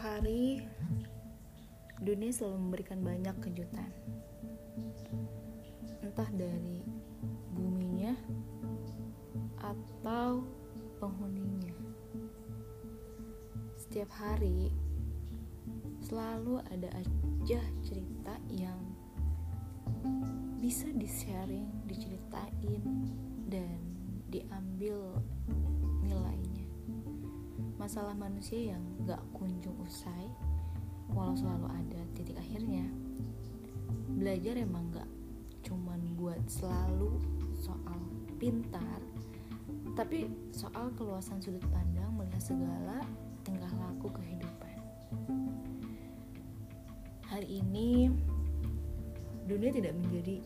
hari dunia selalu memberikan banyak kejutan. Entah dari buminya atau penghuninya. Setiap hari selalu ada aja cerita yang bisa di-sharing, diceritain dan diambil. Masalah manusia yang gak kunjung usai walau selalu ada titik akhirnya. Belajar emang gak cuman buat selalu soal pintar tapi soal keluasan sudut pandang melihat segala tingkah laku kehidupan. Hari ini dunia tidak menjadi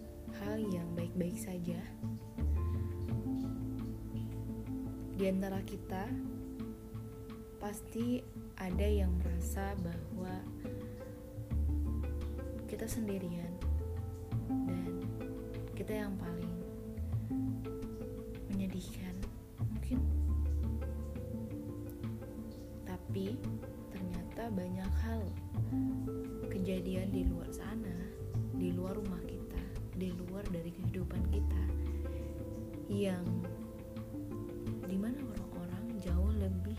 hal yang baik-baik saja. Di antara kita pasti ada yang merasa bahwa kita sendirian dan kita yang paling menyedihkan mungkin. Tapi ternyata banyak hal kejadian di luar sana di luar rumah kita di luar dari kehidupan kita yang di mana orang-orang jauh lebih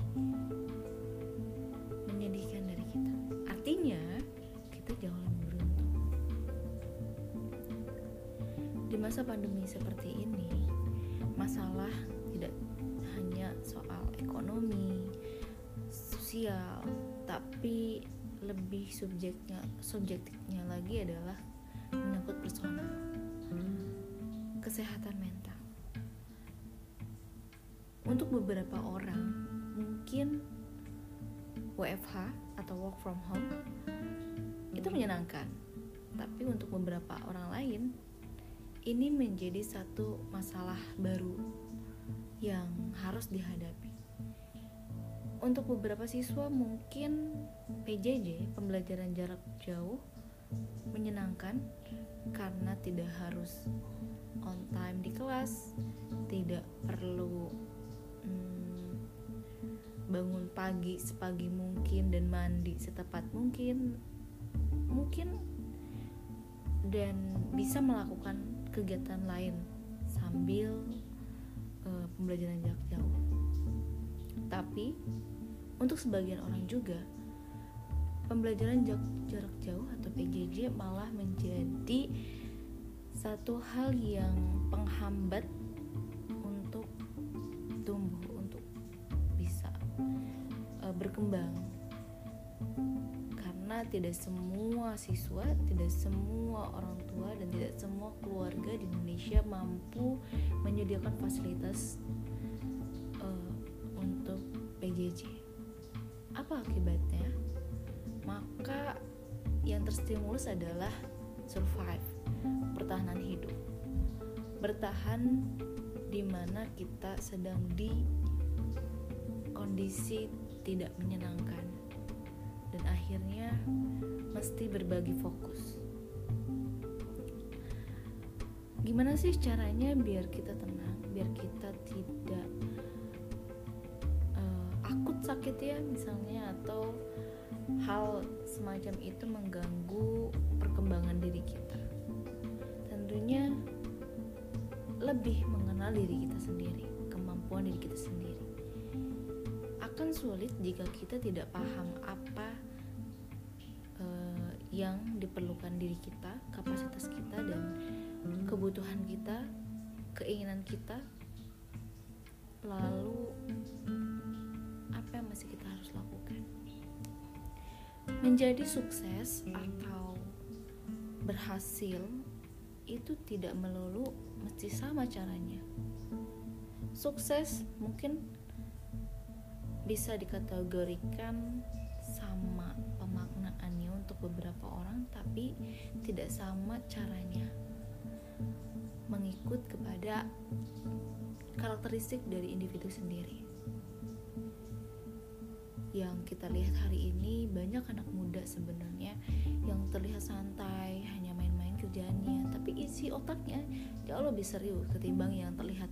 Di masa pandemi seperti ini, masalah tidak hanya soal ekonomi, sosial, tapi lebih subjeknya subjektifnya lagi adalah menyangkut personal kesehatan mental. Untuk beberapa orang mungkin WFH atau work from home itu menyenangkan. Tapi untuk beberapa orang lain ini menjadi satu masalah baru yang harus dihadapi. Untuk beberapa siswa mungkin PJJ, pembelajaran jarak jauh menyenangkan karena tidak harus on time di kelas, tidak perlu bangun pagi sepagi mungkin dan mandi setepat mungkin mungkin dan bisa melakukan kegiatan lain sambil uh, pembelajaran jarak jauh. Tapi untuk sebagian orang juga pembelajaran jarak jauh atau PJJ malah menjadi satu hal yang penghambat untuk tumbuh berkembang karena tidak semua siswa, tidak semua orang tua dan tidak semua keluarga di Indonesia mampu menyediakan fasilitas uh, untuk PJJ. Apa akibatnya? Maka yang terstimulus adalah survive, pertahanan hidup. Bertahan di mana kita sedang di kondisi tidak menyenangkan dan akhirnya mesti berbagi fokus. Gimana sih caranya biar kita tenang, biar kita tidak uh, akut sakit ya misalnya atau hal semacam itu mengganggu perkembangan diri kita. Tentunya lebih mengenal diri kita sendiri, kemampuan diri kita sendiri akan sulit jika kita tidak paham apa uh, yang diperlukan diri kita, kapasitas kita dan kebutuhan kita, keinginan kita. Lalu apa yang masih kita harus lakukan? Menjadi sukses atau berhasil itu tidak melulu mesti sama caranya. Sukses mungkin bisa dikategorikan sama pemaknaannya untuk beberapa orang tapi tidak sama caranya mengikut kepada karakteristik dari individu sendiri. Yang kita lihat hari ini banyak anak muda sebenarnya yang terlihat santai hanya main-main kerjaannya tapi isi otaknya jauh lebih serius ketimbang yang terlihat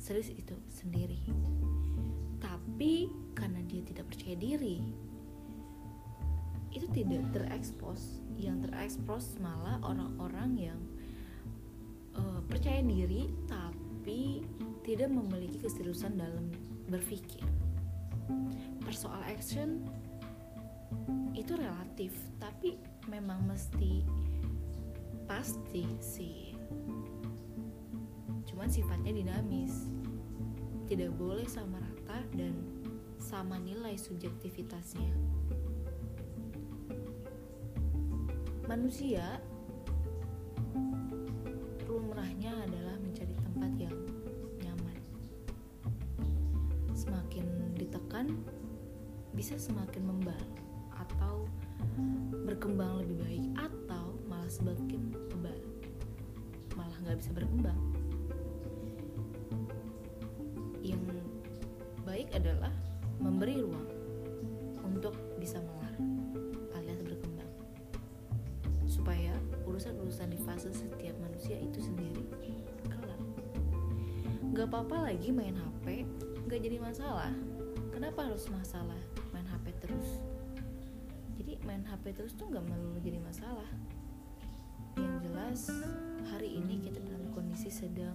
serius itu sendiri tapi karena dia tidak percaya diri itu tidak terekspos. Yang terekspos malah orang-orang yang uh, percaya diri tapi tidak memiliki keseriusan dalam berpikir. Persoal action itu relatif tapi memang mesti pasti sih. Cuman sifatnya dinamis. Tidak boleh sama rata dan sama nilai subjektivitasnya? Manusia lumrahnya adalah mencari tempat yang nyaman. Semakin ditekan bisa semakin membal atau berkembang lebih baik atau malah semakin tebal. Malah nggak bisa berkembang nggak apa-apa lagi main HP nggak jadi masalah. Kenapa harus masalah main HP terus? Jadi main HP terus tuh nggak melulu jadi masalah. Yang jelas hari ini kita dalam kondisi sedang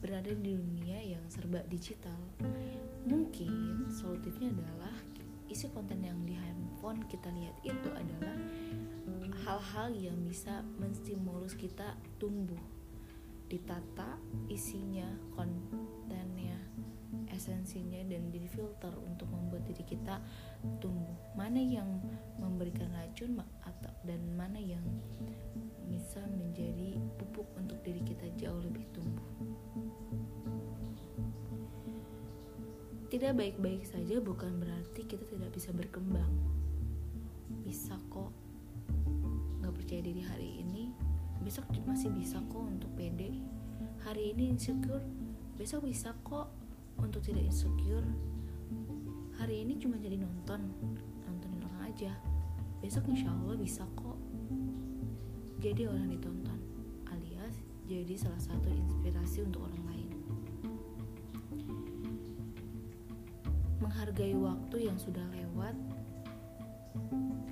berada di dunia yang serba digital. Mungkin solutifnya adalah isi konten yang di handphone kita lihat itu adalah hal-hal yang bisa menstimulus kita tumbuh ditata isinya kontennya esensinya dan difilter untuk membuat diri kita tumbuh. Mana yang memberikan racun atau dan mana yang bisa menjadi pupuk untuk diri kita jauh lebih tumbuh. Tidak baik-baik saja bukan berarti kita tidak bisa berkembang. Bisa kok. Nggak percaya diri hari ini besok masih bisa kok untuk pede. Hari ini insecure besok bisa kok untuk tidak insecure. Hari ini cuma jadi nonton nontonin orang aja. Besok insya Allah bisa kok jadi orang ditonton alias jadi salah satu inspirasi untuk orang lain. Menghargai waktu yang sudah lewat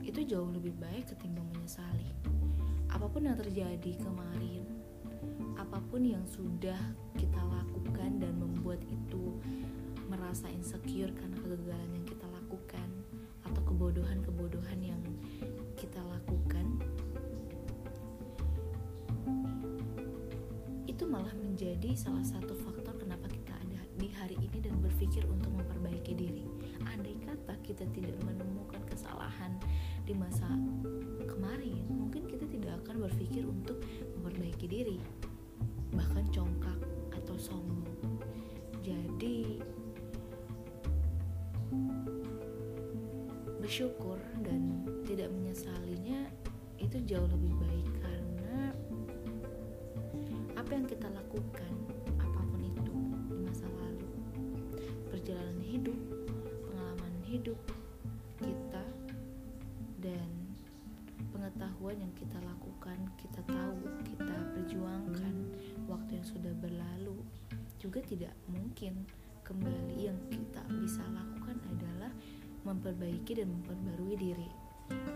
itu jauh lebih baik ketimbang menyesali apa pun yang terjadi kemarin apa pun yang sudah kita lakukan dan membuat itu merasa insecure karena kegagalan yang kita lakukan atau kebodohan-kebodohan yang kita lakukan itu malah menjadi salah satu faktor kenapa kita ada di hari ini dan berpikir untuk memperbaiki diri. Andai kata kita tidak menemukan kesalahan di masa kemarin, mungkin kita tidak akan berpikir untuk memperbaiki diri, bahkan congkak atau sombong. Jadi, bersyukur dan tidak menyesalinya itu jauh lebih baik karena apa yang kita lakukan perjalanan hidup, pengalaman hidup kita, dan pengetahuan yang kita lakukan, kita tahu, kita perjuangkan waktu yang sudah berlalu juga tidak mungkin kembali yang kita bisa lakukan adalah memperbaiki dan memperbarui diri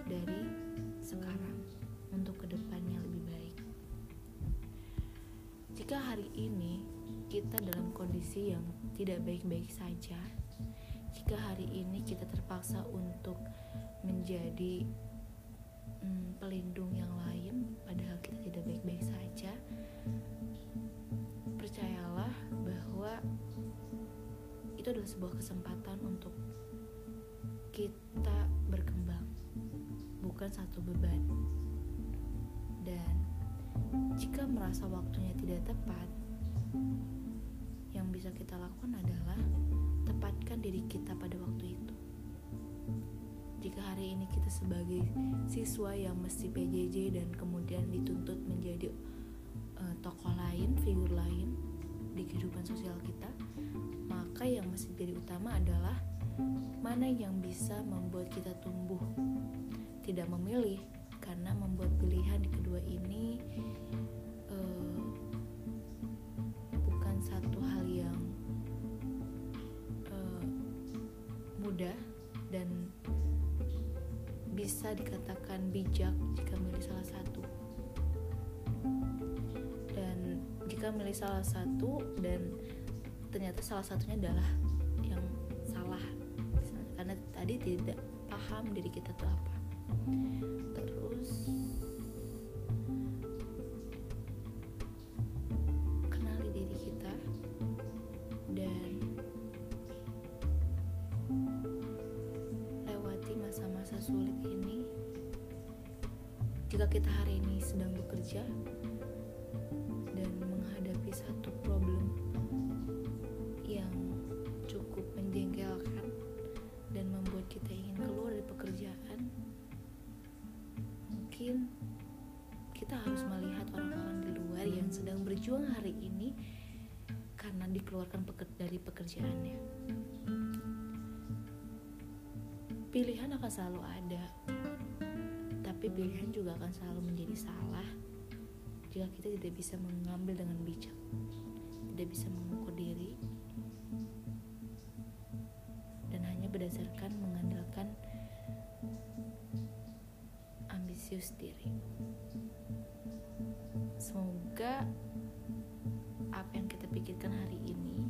dari sekarang untuk ke depannya lebih baik. Jika hari ini kita dalam kondisi yang tidak baik-baik saja, jika hari ini kita terpaksa untuk menjadi hmm, pelindung yang lain, padahal kita tidak baik-baik saja, percayalah bahwa itu adalah sebuah kesempatan untuk kita berkembang, bukan satu beban. Dan jika merasa waktunya tidak tepat, yang bisa kita lakukan adalah tepatkan diri kita pada waktu itu. Jika hari ini kita sebagai siswa yang mesti PJJ dan kemudian dituntut menjadi uh, tokoh lain, figur lain di kehidupan sosial kita, maka yang mesti jadi utama adalah mana yang bisa membuat kita tumbuh. Tidak memilih karena membuat pilihan di kedua ini bisa dikatakan bijak jika milih salah satu. Dan jika milih salah satu dan ternyata salah satunya adalah yang salah. Karena tadi tidak paham diri kita tuh apa. Terus jika kita hari ini sedang bekerja dan menghadapi satu problem yang cukup menjengkelkan dan membuat kita ingin keluar dari pekerjaan mungkin kita harus melihat orang-orang di luar yang sedang berjuang hari ini karena dikeluarkan dari pekerjaannya. Pilihan akan selalu ada tapi pilihan juga akan selalu menjadi salah jika kita tidak bisa mengambil dengan bijak tidak bisa mengukur diri dan hanya berdasarkan mengandalkan ambisius diri. Semoga apa yang kita pikirkan hari ini